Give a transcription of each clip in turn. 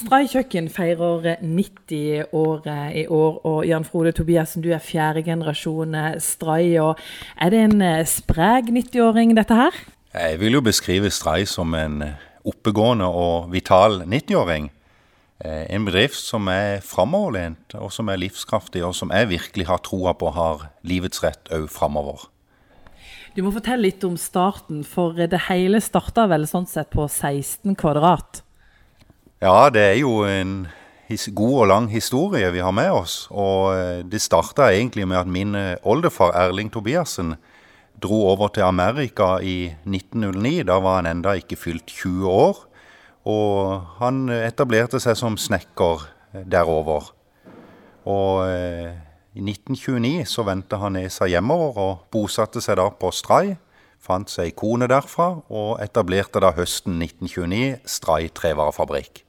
Stray kjøkken feirer 90-året i år, og Jan Frode Tobiassen, du er fjerde generasjon Stray. og Er det en sprek 90-åring, dette her? Jeg vil jo beskrive Stray som en oppegående og vital 90-åring. En bedrift som er framoverlent, og som er livskraftig, og som jeg virkelig har troa på har livets rett òg framover. Du må fortelle litt om starten, for det hele starta vel sånn sett på 16 kvadrat? Ja, det er jo en god og lang historie vi har med oss. Og eh, det starta egentlig med at min eh, oldefar Erling Tobiassen dro over til Amerika i 1909. Da var han enda ikke fylt 20 år. Og han etablerte seg som snekker eh, derover. Og i 1929 så vendte han nesa hjemover og bosatte seg da på Stray. Fant seg kone derfra, og etablerte da høsten 1929 Stray trevarefabrikk.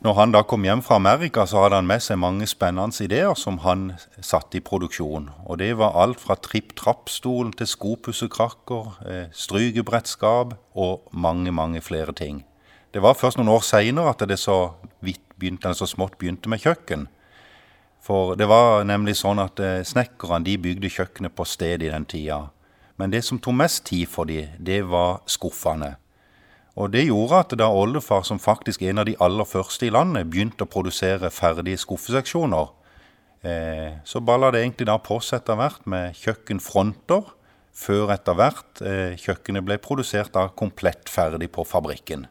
Når han da kom hjem fra Amerika, så hadde han med seg mange spennende ideer som han satte i produksjon. Og det var alt fra tripp-trapp-stol til skopussekrakker, strykebrettskap strygebrettskap og mange, mange flere ting. Det var først noen år seinere at det så, begynte, så smått begynte med kjøkken. For det var nemlig sånn at eh, snekkerne de bygde kjøkkenet på stedet i den tida. Men det som tok mest tid for dem, det var skuffene. Og det gjorde at da oldefar, som faktisk en av de aller første i landet, begynte å produsere ferdige skuffeseksjoner, eh, så balla det egentlig da på seg etter hvert med kjøkkenfronter, før etter hvert eh, kjøkkenet ble produsert da komplett ferdig på fabrikken.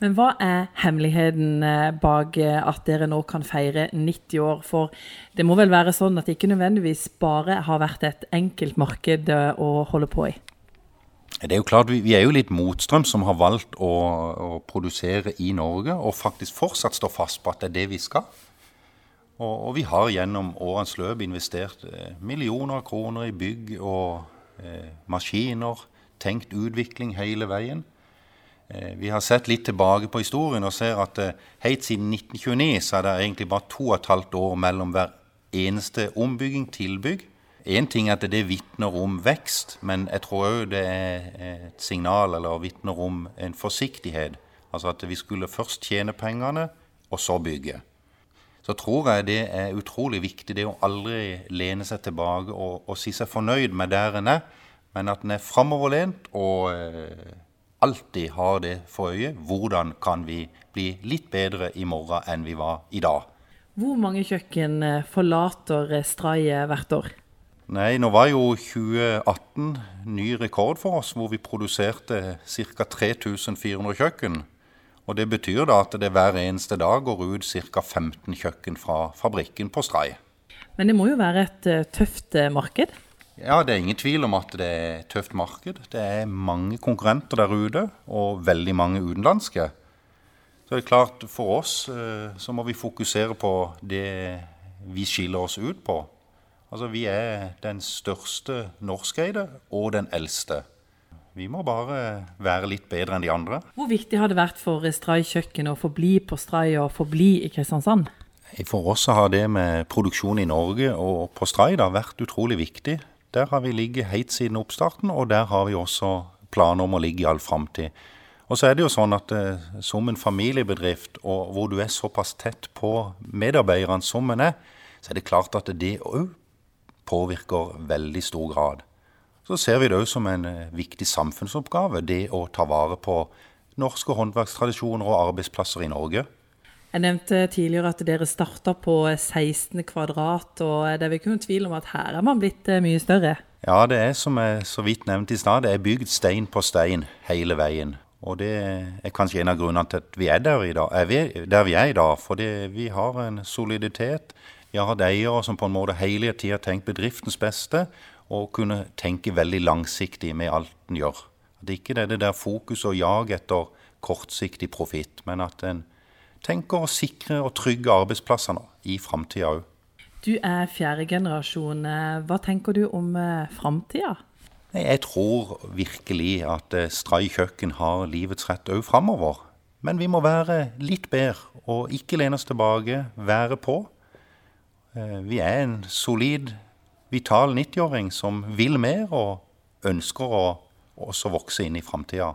Men hva er hemmeligheten eh, bak eh, at dere nå kan feire 90 år? For det må vel være sånn at det ikke nødvendigvis bare har vært et enkelt marked eh, å holde på i? Det er jo klart, Vi er jo litt motstrøm som har valgt å, å, produsere i Norge, og faktisk fortsatt står fast på at det er det vi skal. Og, og vi har gjennom årens løp investert eh, millioner av kroner i bygg og eh, maskiner. Tenkt utvikling hele veien. Eh, vi har sett litt tilbake på historien og ser at eh, helt siden 1929 så er det egentlig bare to og et halvt år mellom hver eneste ombygging, tilbygg. Én ting er at det vitner om vekst, men jeg tror òg det er et signal eller vitner om en forsiktighet. Altså at vi skulle først tjene pengene, og så bygge. Så tror jeg det er utrolig viktig, det å aldri lene seg tilbake og, og si seg fornøyd med der en er, men at en er framoverlent og eh, alltid har det for øye. Hvordan kan vi bli litt bedre i morgen enn vi var i dag? Hvor mange kjøkken eh, forlater Straie hvert år? Nei, nå var jo 2018 ny rekord for oss, hvor vi produserte ca. 3400 kjøkken. Og Det betyr da at det hver eneste dag går ut ca. 15 kjøkken fra fabrikken på Stray. Men det må jo være et uh, tøft uh, marked? Ja, det er ingen tvil om at det er et tøft marked. Det er mange konkurrenter der ute, og veldig mange utenlandske. Så det er klart, for oss uh, så må vi fokusere på det vi skiller oss ut på. Altså, vi er den største norskeide og den eldste. Vi må bare være litt bedre enn de andre. Hvor viktig har det vært for Stray kjøkken å forbli på Stray og forbli i Kristiansand? For oss har det med produksjon i Norge og på Stray da vært utrolig viktig. Der har vi ligget helt siden oppstarten, og der har vi også planer om å ligge i all framtid. Og så er det jo sånn at eh, som en familiebedrift, og hvor du er såpass tett på medarbeiderne som en er, så er det klart at det òg påvirker veldig stor grad. Så ser vi det òg som en eh, viktig samfunnsoppgave, det å ta vare på norske håndverkstradisjoner og arbeidsplasser i Norge. Jeg nevnte tidligere at dere starta på 16 kvadrat, og det er vel ikke noen tvil om at her er man blitt eh, mye større? Ja, det er som jeg så vidt nevnte i stad, det er bygd stein på stein hele veien. Og det er kanskje en av grunnene til at vi er der, i dag, er vi, der vi er i dag. Fordi vi har en soliditet, vi har eiere som på en måte hele tida tenkt bedriftens beste, og kunne tenke veldig langsiktig med alt en gjør. At ikke det er det der fokuset og jag etter kortsiktig profitt, men at en tenker å sikre og trygge arbeidsplassene i framtida òg. Du er fjerde generasjon. Hva tenker du om eh, framtida? Jeg tror virkelig at eh, Stray kjøkken har livets rett òg framover. Men vi må være litt bedre og ikke lene oss tilbake, være på. Eh, vi er en solid, vital 90-åring som vil mer og ønsker å også vokse inn i framtida.